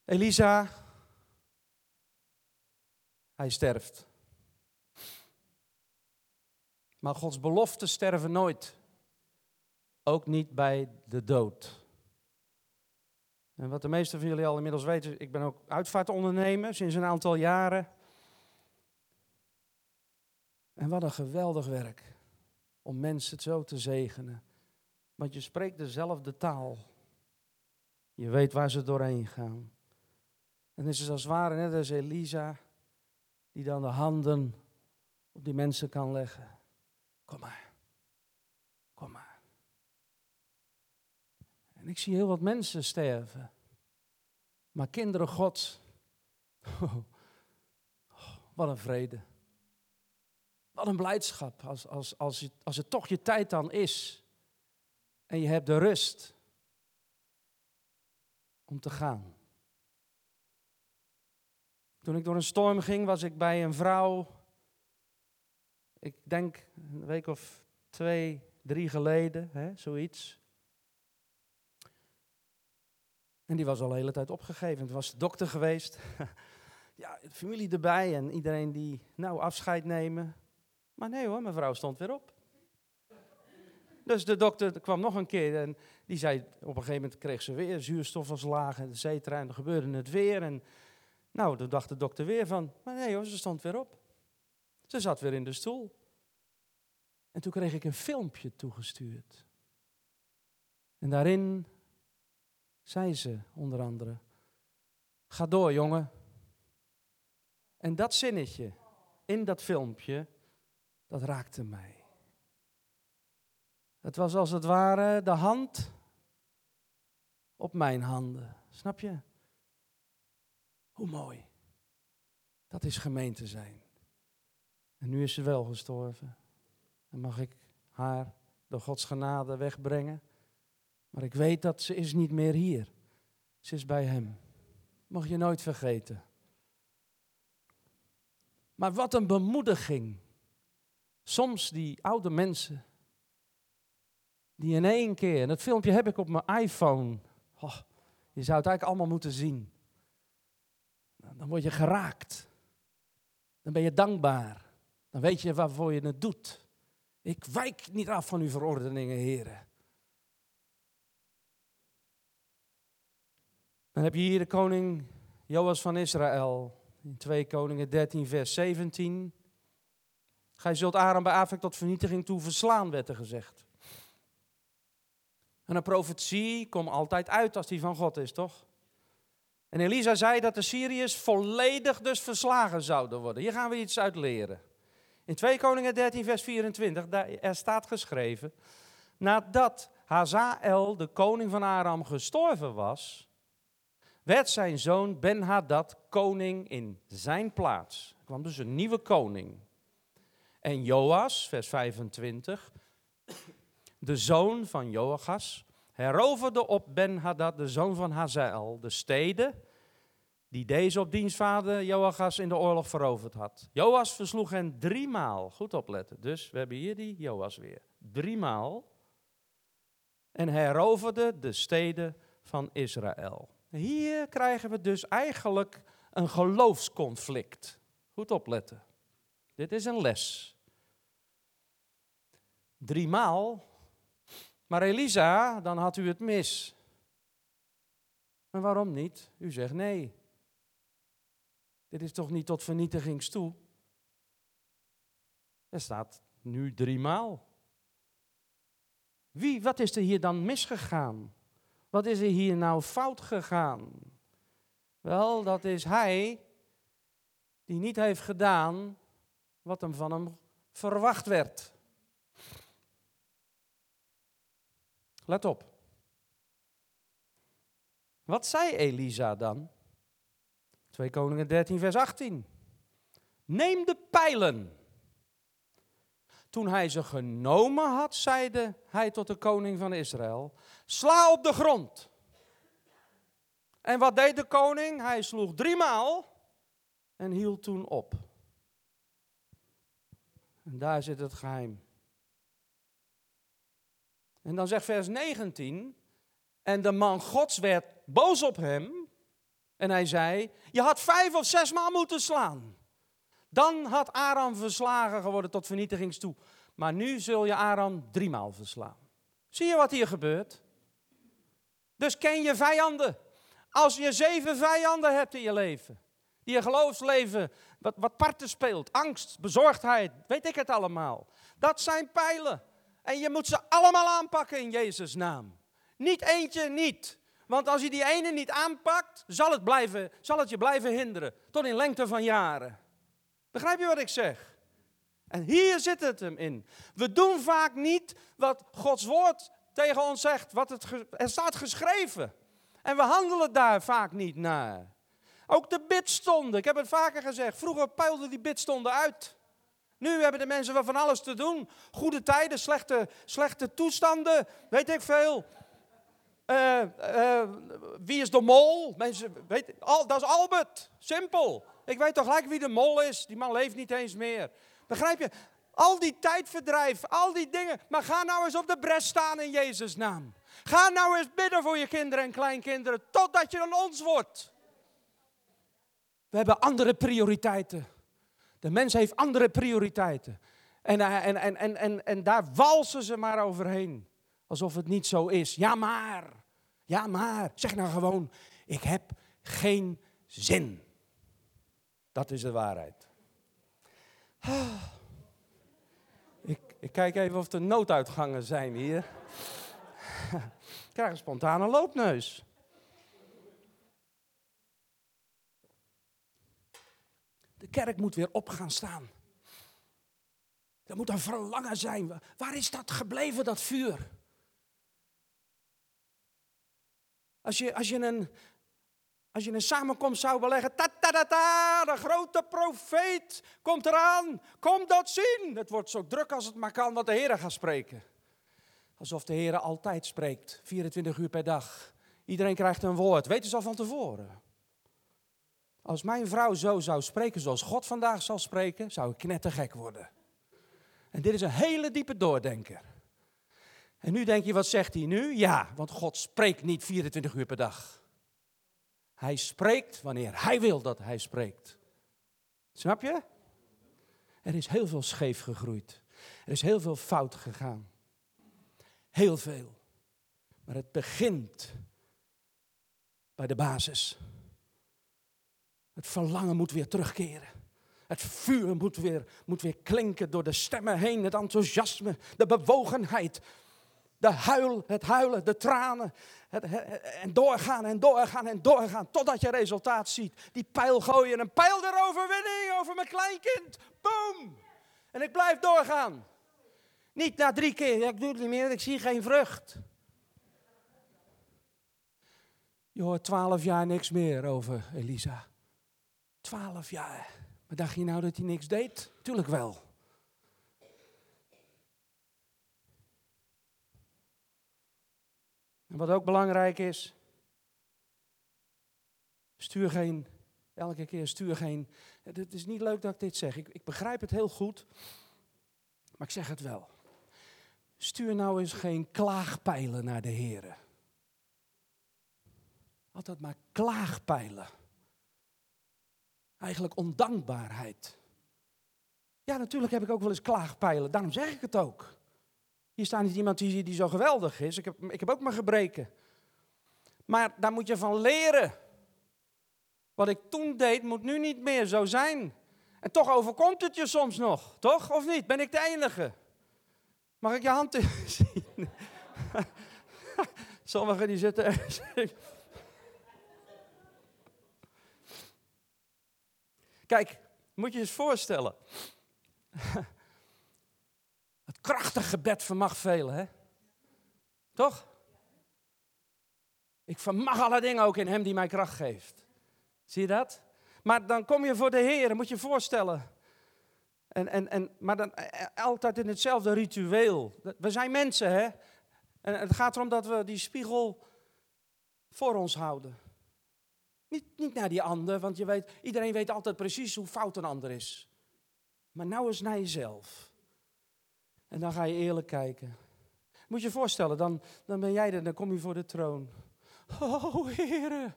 Elisa, hij sterft. Maar Gods beloften sterven nooit. Ook niet bij de dood. En wat de meesten van jullie al inmiddels weten, ik ben ook uitvaartondernemer sinds een aantal jaren. En wat een geweldig werk om mensen zo te zegenen. Want je spreekt dezelfde taal. Je weet waar ze doorheen gaan. En het is als het ware net als Elisa, die dan de handen op die mensen kan leggen. Kom maar. Kom maar. En ik zie heel wat mensen sterven. Maar kinderen Gods, [LAUGHS] oh, wat een vrede. Wat een blijdschap als, als, als, het, als het toch je tijd dan is. En je hebt de rust om te gaan. Toen ik door een storm ging, was ik bij een vrouw. Ik denk een week of twee, drie geleden, hè, zoiets. En die was al de hele tijd opgegeven. Het was de dokter geweest. [LAUGHS] ja, familie erbij en iedereen die, nou, afscheid nemen. Maar nee hoor, mijn vrouw stond weer op. Dus de dokter kwam nog een keer en die zei, op een gegeven moment kreeg ze weer zuurstof laag, et cetera, en er gebeurde het weer. En nou, toen dacht de dokter weer van, maar nee hoor, ze stond weer op. Ze zat weer in de stoel. En toen kreeg ik een filmpje toegestuurd. En daarin zei ze onder andere, ga door jongen. En dat zinnetje in dat filmpje, dat raakte mij. Het was als het ware de hand op mijn handen. Snap je? Hoe mooi. Dat is gemeente zijn. En nu is ze wel gestorven. En mag ik haar door Gods genade wegbrengen. Maar ik weet dat ze is niet meer hier. Ze is bij Hem. Mag je nooit vergeten. Maar wat een bemoediging. Soms die oude mensen. Die in één keer, en dat filmpje heb ik op mijn iPhone. Oh, je zou het eigenlijk allemaal moeten zien. Dan word je geraakt. Dan ben je dankbaar. Dan weet je waarvoor je het doet. Ik wijk niet af van uw verordeningen, heren. Dan heb je hier de koning Joas van Israël. In 2 Koningen 13, vers 17. Gij zult Aram bij Afek tot vernietiging toe verslaan, werd er gezegd. En een profetie komt altijd uit als die van God is, toch? En Elisa zei dat de Syriërs volledig dus verslagen zouden worden. Hier gaan we iets uit leren. In 2 Koningen 13, vers 24, daar, er staat geschreven, nadat Hazael, de koning van Aram, gestorven was, werd zijn zoon Ben-Hadad koning in zijn plaats. Er kwam dus een nieuwe koning. En Joas, vers 25, de zoon van Joachas, heroverde op Ben-Hadad, de zoon van Hazael, de steden die deze op dienstvader Joachas in de oorlog veroverd had. Joas versloeg hen driemaal. Goed opletten. Dus we hebben hier die Joas weer. Driemaal. En heroverde de steden van Israël. Hier krijgen we dus eigenlijk een geloofsconflict. Goed opletten. Dit is een les. Driemaal. Maar Elisa, dan had u het mis. En waarom niet? U zegt nee. Dit is toch niet tot vernietigings toe? Er staat nu driemaal. Wie, wat is er hier dan misgegaan? Wat is er hier nou fout gegaan? Wel, dat is hij die niet heeft gedaan wat hem van hem verwacht werd. Let op. Wat zei Elisa dan? 2 Koningen 13, vers 18. Neem de pijlen. Toen hij ze genomen had, zeide hij tot de koning van Israël: Sla op de grond. En wat deed de koning? Hij sloeg driemaal en hield toen op. En daar zit het geheim. En dan zegt vers 19: En de man Gods werd boos op hem en hij zei, je had vijf of zes maal moeten slaan. Dan had Aram verslagen geworden tot vernietigings toe. Maar nu zul je Aram driemaal verslaan. Zie je wat hier gebeurt? Dus ken je vijanden. Als je zeven vijanden hebt in je leven, die je geloofsleven wat, wat parten speelt, angst, bezorgdheid, weet ik het allemaal. Dat zijn pijlen. En je moet ze allemaal aanpakken in Jezus' naam. Niet eentje niet. Want als je die ene niet aanpakt, zal het, blijven, zal het je blijven hinderen. Tot in lengte van jaren. Begrijp je wat ik zeg? En hier zit het hem in. We doen vaak niet wat Gods woord tegen ons zegt. Wat het, er staat geschreven. En we handelen daar vaak niet naar. Ook de bidstonden. Ik heb het vaker gezegd. Vroeger puilden die bidstonden uit. Nu hebben de mensen wel van alles te doen. Goede tijden, slechte, slechte toestanden, weet ik veel. Uh, uh, wie is de mol? Mensen, weet, al, dat is Albert. Simpel. Ik weet toch gelijk wie de mol is. Die man leeft niet eens meer. Begrijp je? Al die tijdverdrijf, al die dingen. Maar ga nou eens op de bres staan in Jezus' naam. Ga nou eens bidden voor je kinderen en kleinkinderen. Totdat je een ons wordt. We hebben andere prioriteiten. De mens heeft andere prioriteiten. En, eh, en, en, en, en, daar walsen ze maar overheen. Alsof het niet zo is. Ja, maar. Ja, maar. Zeg nou gewoon, ik heb geen zin. Dat is de waarheid. Ah. Ik, ik kijk even of er nooduitgangen zijn hier. [LAUGHS] Ik krijg een spontane loopneus. De kerk moet weer op gaan staan. Er moet een verlangen zijn. Waar is dat gebleven, dat vuur? Als je, als je, een, als je een samenkomst zou beleggen, ta, ta, ta, ta, de grote profeet komt eraan, kom dat zien. Het wordt zo druk als het maar kan, want de Heer gaat spreken. Alsof de Heer altijd spreekt, 24 uur per dag. Iedereen krijgt een woord, weten ze al van tevoren. Als mijn vrouw zo zou spreken zoals God vandaag zal spreken, zou ik knettergek worden. En dit is een hele diepe doordenker. En nu denk je, wat zegt hij nu? Ja, want God spreekt niet 24 uur per dag. Hij spreekt wanneer hij wil dat hij spreekt. Snap je? Er is heel veel scheef gegroeid. Er is heel veel fout gegaan. Heel veel. Maar het begint bij de basis. Het verlangen moet weer terugkeren. Het vuur moet weer, moet weer klinken door de stemmen heen. Het enthousiasme, de bewogenheid. De huil, het huilen, de tranen. Het, en doorgaan en doorgaan en doorgaan. Totdat je resultaat ziet. Die pijl gooien. Een pijl der overwinning over mijn kleinkind. Boom! En ik blijf doorgaan. Niet na drie keer. Ik doe het niet meer. Ik zie geen vrucht. Je hoort twaalf jaar niks meer over Elisa. Twaalf jaar. Maar dacht je nou dat hij niks deed? Tuurlijk wel. En wat ook belangrijk is, stuur geen, elke keer stuur geen, het is niet leuk dat ik dit zeg, ik, ik begrijp het heel goed, maar ik zeg het wel. Stuur nou eens geen klaagpijlen naar de heren. Altijd maar klaagpijlen. Eigenlijk ondankbaarheid. Ja, natuurlijk heb ik ook wel eens klaagpijlen, daarom zeg ik het ook. Hier staat niet iemand die, die zo geweldig is. Ik heb, ik heb ook mijn gebreken. Maar daar moet je van leren. Wat ik toen deed, moet nu niet meer zo zijn. En toch overkomt het je soms nog, toch? Of niet? Ben ik de enige? Mag ik je hand [LAUGHS] zien? [LAUGHS] Sommigen die zitten Kijk, moet je eens voorstellen. [LAUGHS] Het krachtige gebed vermag velen, hè? Toch? Ik vermag alle dingen ook in Hem die mij kracht geeft. Zie je dat? Maar dan kom je voor de Heer, moet je je voorstellen. En, en, en, maar dan eh, eh, altijd in hetzelfde ritueel. We zijn mensen, hè? En het gaat erom dat we die spiegel voor ons houden. Niet, niet naar die ander, want je weet, iedereen weet altijd precies hoe fout een ander is. Maar nou eens naar jezelf. En dan ga je eerlijk kijken. Moet je je voorstellen, dan, dan ben jij er, dan kom je voor de troon. Oh, heren.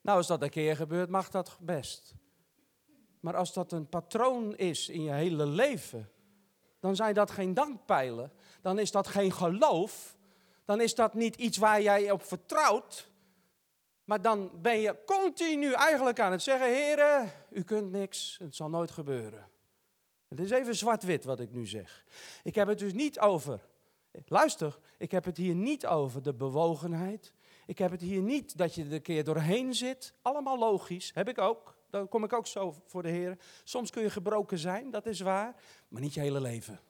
Nou, als dat een keer gebeurt, mag dat best. Maar als dat een patroon is in je hele leven, dan zijn dat geen dankpijlen. Dan is dat geen geloof. Dan is dat niet iets waar jij op vertrouwt. Maar dan ben je continu eigenlijk aan het zeggen: Heren, u kunt niks, het zal nooit gebeuren. Het is even zwart-wit wat ik nu zeg. Ik heb het dus niet over, luister, ik heb het hier niet over de bewogenheid. Ik heb het hier niet dat je er een keer doorheen zit. Allemaal logisch, heb ik ook. Dan kom ik ook zo voor de Heer. Soms kun je gebroken zijn, dat is waar, maar niet je hele leven.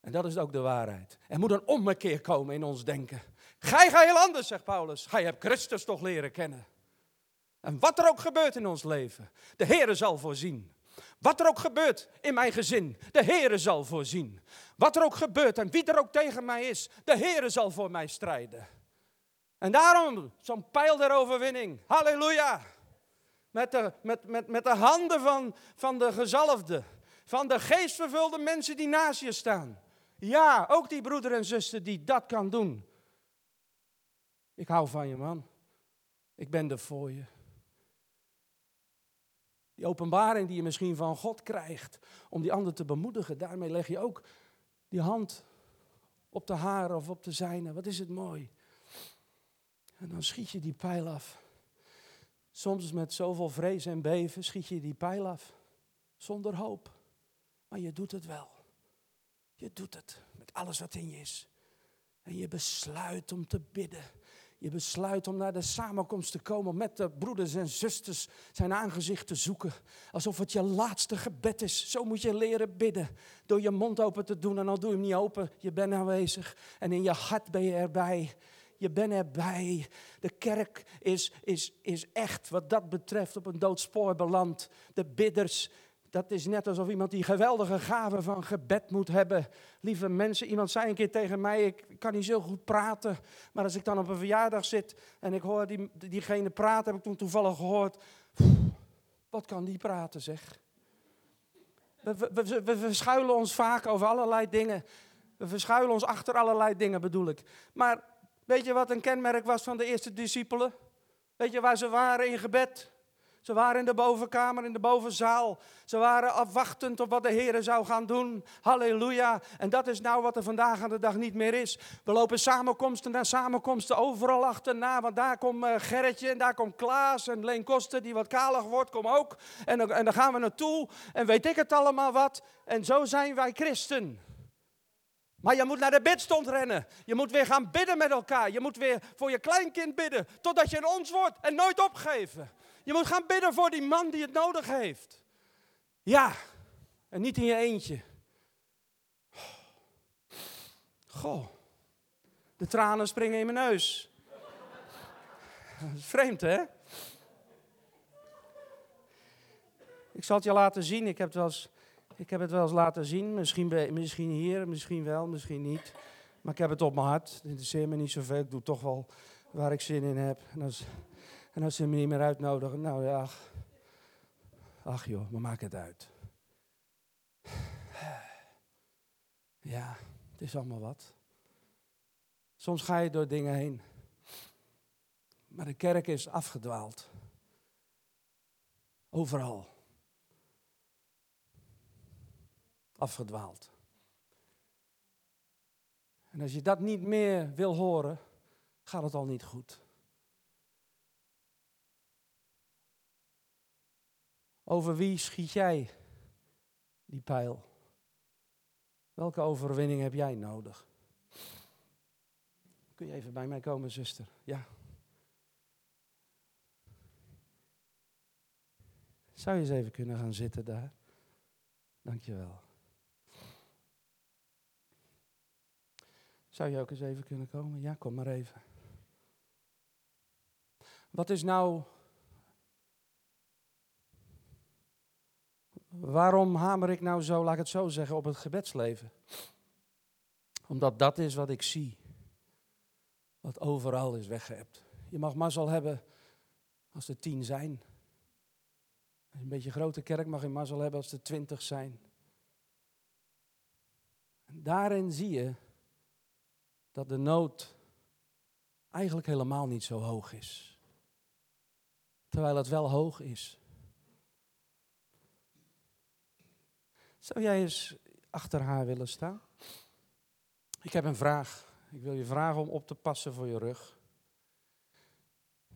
En dat is ook de waarheid. Er moet een ommekeer komen in ons denken. Gij ga heel anders, zegt Paulus. Gij hebt Christus toch leren kennen. En wat er ook gebeurt in ons leven, de Heer zal voorzien. Wat er ook gebeurt in mijn gezin, de Heere zal voorzien. Wat er ook gebeurt en wie er ook tegen mij is, de Heere zal voor mij strijden. En daarom zo'n pijl der overwinning. Halleluja. Met de, met, met, met de handen van, van de gezalfde, van de geestvervulde mensen die naast je staan. Ja, ook die broeder en zuster die dat kan doen. Ik hou van je man. Ik ben er voor je. Die openbaring die je misschien van God krijgt om die ander te bemoedigen, daarmee leg je ook die hand op de haren of op de zijne. Wat is het mooi. En dan schiet je die pijl af. Soms met zoveel vrees en beven schiet je die pijl af. Zonder hoop. Maar je doet het wel. Je doet het met alles wat in je is. En je besluit om te bidden. Je besluit om naar de samenkomst te komen met de broeders en zusters zijn aangezicht te zoeken. Alsof het je laatste gebed is. Zo moet je leren bidden. Door je mond open te doen en al doe je hem niet open. Je bent aanwezig en in je hart ben je erbij. Je bent erbij. De kerk is, is, is echt wat dat betreft op een doodspoor beland. De bidders dat is net alsof iemand die geweldige gave van gebed moet hebben. Lieve mensen, iemand zei een keer tegen mij, ik kan niet zo goed praten. Maar als ik dan op een verjaardag zit en ik hoor die, diegene praten, heb ik toen toevallig gehoord. Wat kan die praten zeg. We, we, we, verschuilen ons vaak over allerlei dingen. We verschuilen ons achter allerlei dingen bedoel ik. Maar weet je wat een kenmerk was van de eerste discipelen? Weet je waar ze waren in gebed? Ze waren in de bovenkamer, in de bovenzaal. Ze waren afwachtend op wat de Heer zou gaan doen. Halleluja. En dat is nou wat er vandaag aan de dag niet meer is. We lopen samenkomsten na samenkomsten overal achterna. Want daar komt uh, Gerritje en daar komt Klaas en Leen Koster die wat kalig wordt, kom ook. En, en dan gaan we naartoe en weet ik het allemaal wat. En zo zijn wij christen. Maar je moet naar de bidstond rennen. Je moet weer gaan bidden met elkaar. Je moet weer voor je kleinkind bidden. Totdat je een ons wordt en nooit opgeven. Je moet gaan bidden voor die man die het nodig heeft. Ja, en niet in je eentje. Goh, de tranen springen in mijn neus. Dat is [LAUGHS] vreemd, hè? Ik zal het je laten zien. Ik heb het wel eens, ik heb het wel eens laten zien. Misschien, misschien hier, misschien wel, misschien niet. Maar ik heb het op mijn hart. Het interesseert me niet zoveel. Ik doe toch wel waar ik zin in heb. En dat is en als ze me niet meer uitnodigen, nou ja, ach joh, we maken het uit. Ja, het is allemaal wat. Soms ga je door dingen heen. Maar de kerk is afgedwaald. Overal. Afgedwaald. En als je dat niet meer wil horen, gaat het al niet goed. Over wie schiet jij die pijl? Welke overwinning heb jij nodig? Kun je even bij mij komen, zuster? Ja. Zou je eens even kunnen gaan zitten daar? Dankjewel. Zou je ook eens even kunnen komen? Ja, kom maar even. Wat is nou Waarom hamer ik nou zo, laat ik het zo zeggen, op het gebedsleven? Omdat dat is wat ik zie. Wat overal is weggeëpt. Je mag mazzel hebben als er tien zijn. Een beetje grote kerk mag je mazzel hebben als er twintig zijn. En daarin zie je dat de nood eigenlijk helemaal niet zo hoog is. Terwijl het wel hoog is. Zou jij eens achter haar willen staan? Ik heb een vraag. Ik wil je vragen om op te passen voor je rug.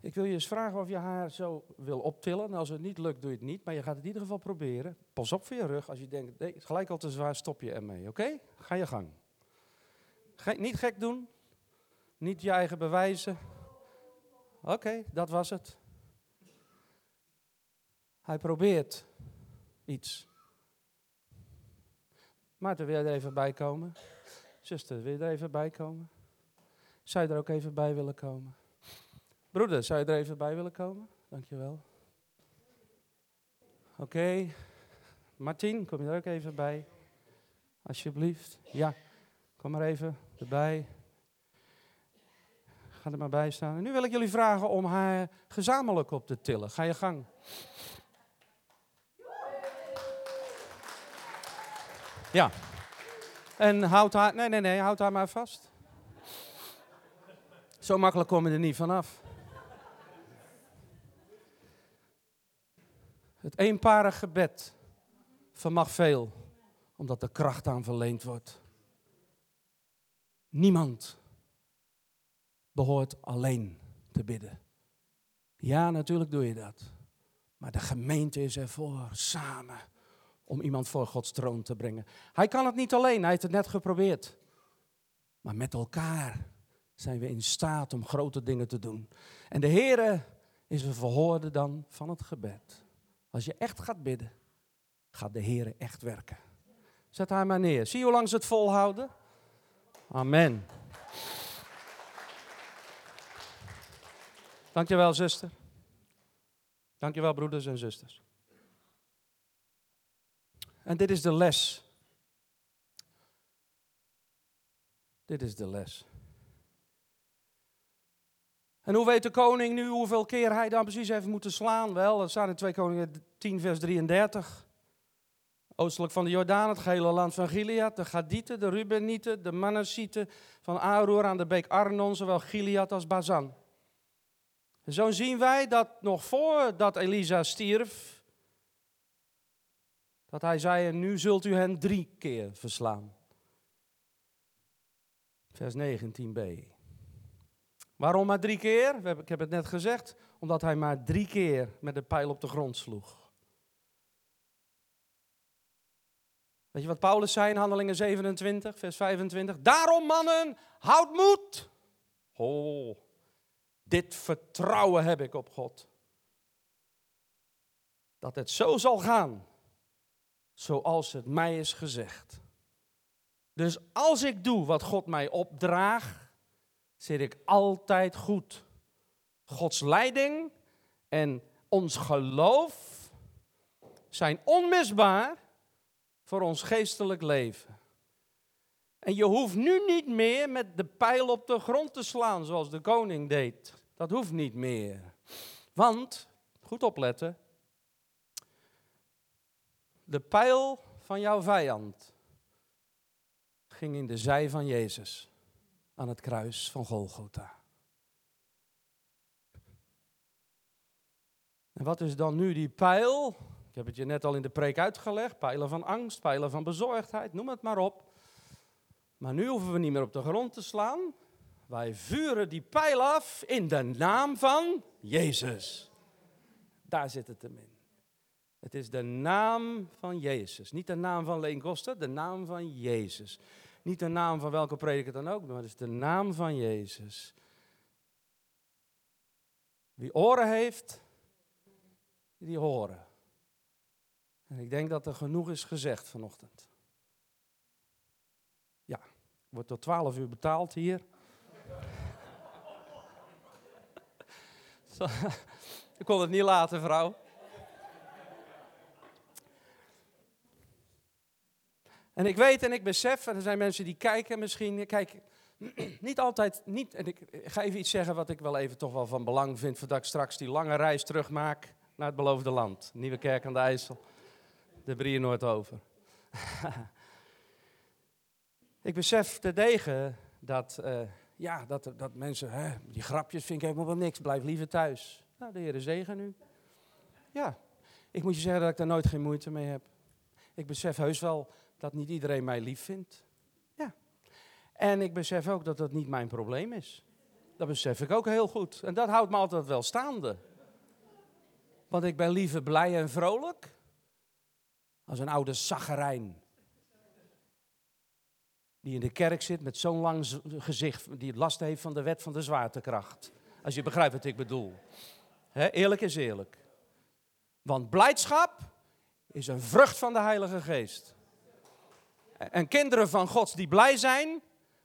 Ik wil je eens vragen of je haar zo wil optillen. als het niet lukt, doe je het niet. Maar je gaat het in ieder geval proberen. Pas op voor je rug. Als je denkt, nee, gelijk al te zwaar, stop je ermee. Oké? Ga je gang. niet gek doen. Niet je eigen bewijzen. Oké, dat was het. Hij probeert iets. Maarten, wil je er even bij komen? Zuster, wil je er even bij komen? Zou je er ook even bij willen komen? Broeder, zou je er even bij willen komen? Dankjewel. Oké. Okay. Martien, kom je er ook even bij? Alsjeblieft. Ja, kom maar even erbij. Ga er maar bij staan. Nu wil ik jullie vragen om haar gezamenlijk op te tillen. Ga je gang. Ja. En houd haar, nee, nee, nee, houd haar maar vast. Zo makkelijk kom je er niet vanaf. Het eenparig gebed vermag veel, omdat er kracht aan verleend wordt. Niemand behoort alleen te bidden. Ja, natuurlijk doe je dat. Maar de gemeente is ervoor, samen, om iemand voor Gods troon te brengen. Hij kan het niet alleen, hij heeft het net geprobeerd. Maar met elkaar zijn we in staat om grote dingen te doen. En de Heere is een verhoorde dan van het gebed. Als je echt gaat bidden, gaat de Heere echt werken. Zet haar maar neer. Zie hoe lang ze het volhouden? Amen. Dankjewel, zuster. Dankjewel, broeders en zusters. En dit is de les. Dit is de les. En hoe weet de koning nu hoeveel keer hij dan precies heeft moeten slaan? Wel, dat staat in 2 Koningen 10, vers 33. Oostelijk van de Jordaan, het gehele land van Gilead, de Gadieten, de Rubenieten, de Manassieten van Aroer aan de beek Arnon, zowel Gilead als Bazan. Zo zien wij dat nog voordat Elisa stierf, dat hij zei, en nu zult u hen drie keer verslaan. Vers 19b. Waarom maar drie keer? Ik heb het net gezegd, omdat hij maar drie keer met de pijl op de grond sloeg. Weet je wat Paulus zei in Handelingen 27, vers 25? Daarom mannen, houd moed. Oh, dit vertrouwen heb ik op God. Dat het zo zal gaan, zoals het mij is gezegd. Dus als ik doe wat God mij opdraagt, zit ik altijd goed. Gods leiding en ons geloof zijn onmisbaar voor ons geestelijk leven. En je hoeft nu niet meer met de pijl op de grond te slaan zoals de koning deed. Dat hoeft niet meer. Want, goed opletten, de pijl van jouw vijand ging in de zij van Jezus aan het kruis van Golgotha. En wat is dan nu die pijl? Ik heb het je net al in de preek uitgelegd. Pijlen van angst, pijlen van bezorgdheid, noem het maar op. Maar nu hoeven we niet meer op de grond te slaan. Wij vuren die pijl af in de naam van Jezus. Daar zit het hem in. Het is de naam van Jezus. Niet de naam van Leen Koster, de naam van Jezus. Niet de naam van welke prediker dan ook, maar het is de naam van Jezus. Wie oren heeft, die horen. En ik denk dat er genoeg is gezegd vanochtend. Ja, wordt tot 12 uur betaald hier. [LAUGHS] Ik kon het niet laten, vrouw. En ik weet en ik besef, en er zijn mensen die kijken misschien, kijk, [CLEARS THROAT] niet altijd, niet, en ik ga even iets zeggen wat ik wel even toch wel van belang vind, voordat ik straks die lange reis terugmaak naar het beloofde land. Nieuwe Kerk aan de IJssel, de Brieën Noordover. [LAUGHS] ik besef terdege dat, uh, ja, dat, dat mensen, hè, die grapjes vind ik helemaal wel niks, blijf liever thuis. Nou, de Heer zegen u. Ja, ik moet je zeggen dat ik daar nooit geen moeite mee heb. Ik besef heus wel dat niet iedereen mij lief vindt. Ja. En ik besef ook dat dat niet mijn probleem is. Dat besef ik ook heel goed. En dat houdt me altijd wel staande. Want ik ben liever blij en vrolijk als een oude zaggerijn. Die in de kerk zit met zo'n lang gezicht, die last heeft van de wet van de zwaartekracht. Als je begrijpt wat ik bedoel. eerlijk is eerlijk. Want blijdschap is een vrucht van de Heilige Geest. En kinderen van Gods die blij zijn,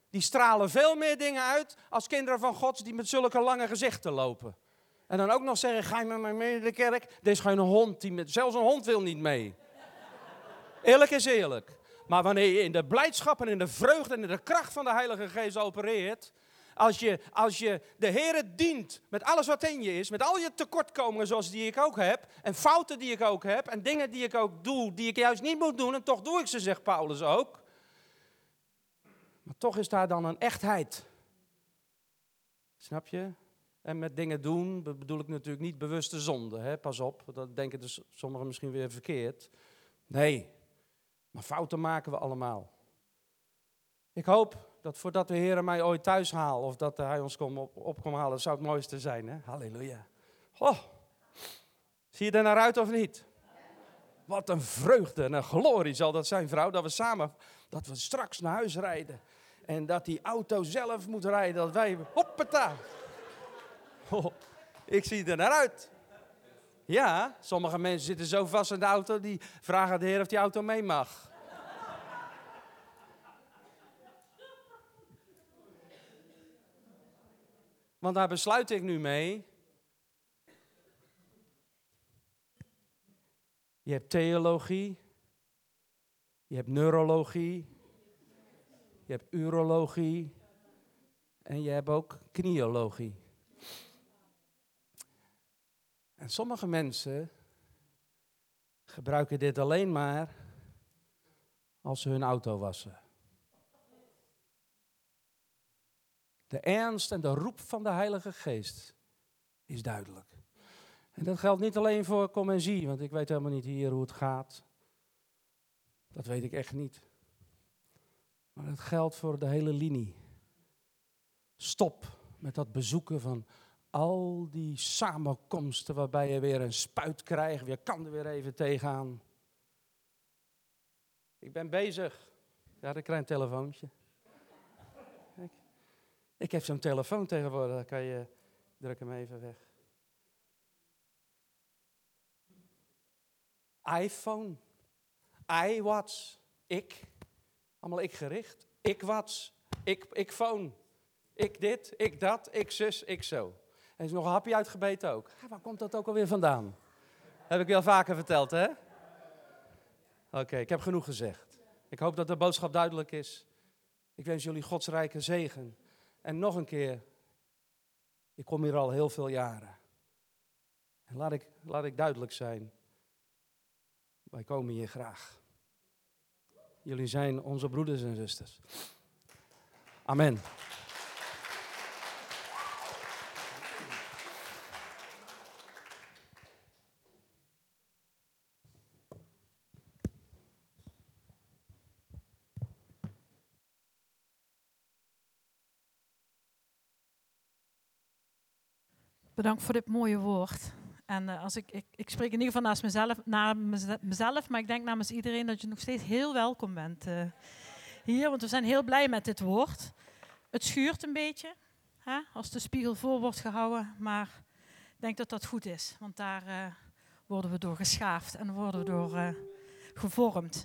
die stralen veel meer dingen uit als kinderen van Gods die met zulke lange gezichten lopen. En dan ook nog zeggen, ga je met mij mee in de kerk? Deze is een hond, die met, zelfs een hond wil niet mee. Eerlijk is eerlijk. Maar wanneer je in de blijdschap en in de vreugde en in de kracht van de Heilige Geest opereert, als je, als je de Heer dient met alles wat in je is, met al je tekortkomingen zoals die ik ook heb, en fouten die ik ook heb, en dingen die ik ook doe, die ik juist niet moet doen, en toch doe ik ze, zegt Paulus ook. Maar toch is daar dan een echtheid. Snap je? En met dingen doen bedoel ik natuurlijk niet bewuste zonde. Hè? Pas op, dat denken dus sommigen misschien weer verkeerd. Nee, maar fouten maken we allemaal. Ik hoop dat voordat de Heer mij ooit thuis haalt, of dat Hij ons kom op, komt halen, zou het mooiste zijn. Hè? Halleluja. Oh, zie je er naar uit of niet? Wat een vreugde en een glorie zal dat zijn, vrouw, dat we samen, dat we straks naar huis rijden. En dat die auto zelf moet rijden, dat wij, hoppata. Oh, ik zie er naar uit. Ja, sommige mensen zitten zo vast in de auto, die vragen de Heer of die auto mee mag. Want daar besluit ik nu mee. Je hebt theologie, je hebt neurologie, je hebt urologie en je hebt ook kniologie. En sommige mensen gebruiken dit alleen maar als ze hun auto wassen. De ernst en de roep van de Heilige Geest is duidelijk. En dat geldt niet alleen voor kom en zie, want ik weet helemaal niet hier hoe het gaat. Dat weet ik echt niet. Maar het geldt voor de hele linie. Stop met dat bezoeken van al die samenkomsten waarbij je weer een spuit krijgt, je kan er weer even tegenaan. Ik ben bezig. Ja, ik krijg een telefoontje. Ik, heb zo'n telefoon tegenwoordig, dan kan je, druk hem even weg. iPhone, iWatch, ik, allemaal ik gericht. Ik watch, ik, ik phone, ik dit, ik dat, ik zus, ik zo. En is nog een hapje uitgebeten ook. Ah, waar komt dat ook alweer vandaan? Heb ik wel vaker verteld, hè? Oké, ik heb genoeg gezegd. Ik hoop dat de boodschap duidelijk is. Ik wens jullie Gods rijke zegen. En nog een keer, ik kom hier al heel veel jaren. En laat ik, laat ik duidelijk zijn. Wij komen hier graag. Jullie zijn onze broeders en zusters. Amen. Bedankt voor dit mooie woord. En uh, als ik, ik, ik, spreek in ieder geval naast mezelf, naar mezelf, maar ik denk namens iedereen dat je nog steeds heel welkom bent uh, hier. Want we zijn heel blij met dit woord. Het schuurt een beetje, hè, als de spiegel voor wordt gehouden. Maar ik denk dat dat goed is, want daar uh, worden we door geschaafd en worden we door gevormd.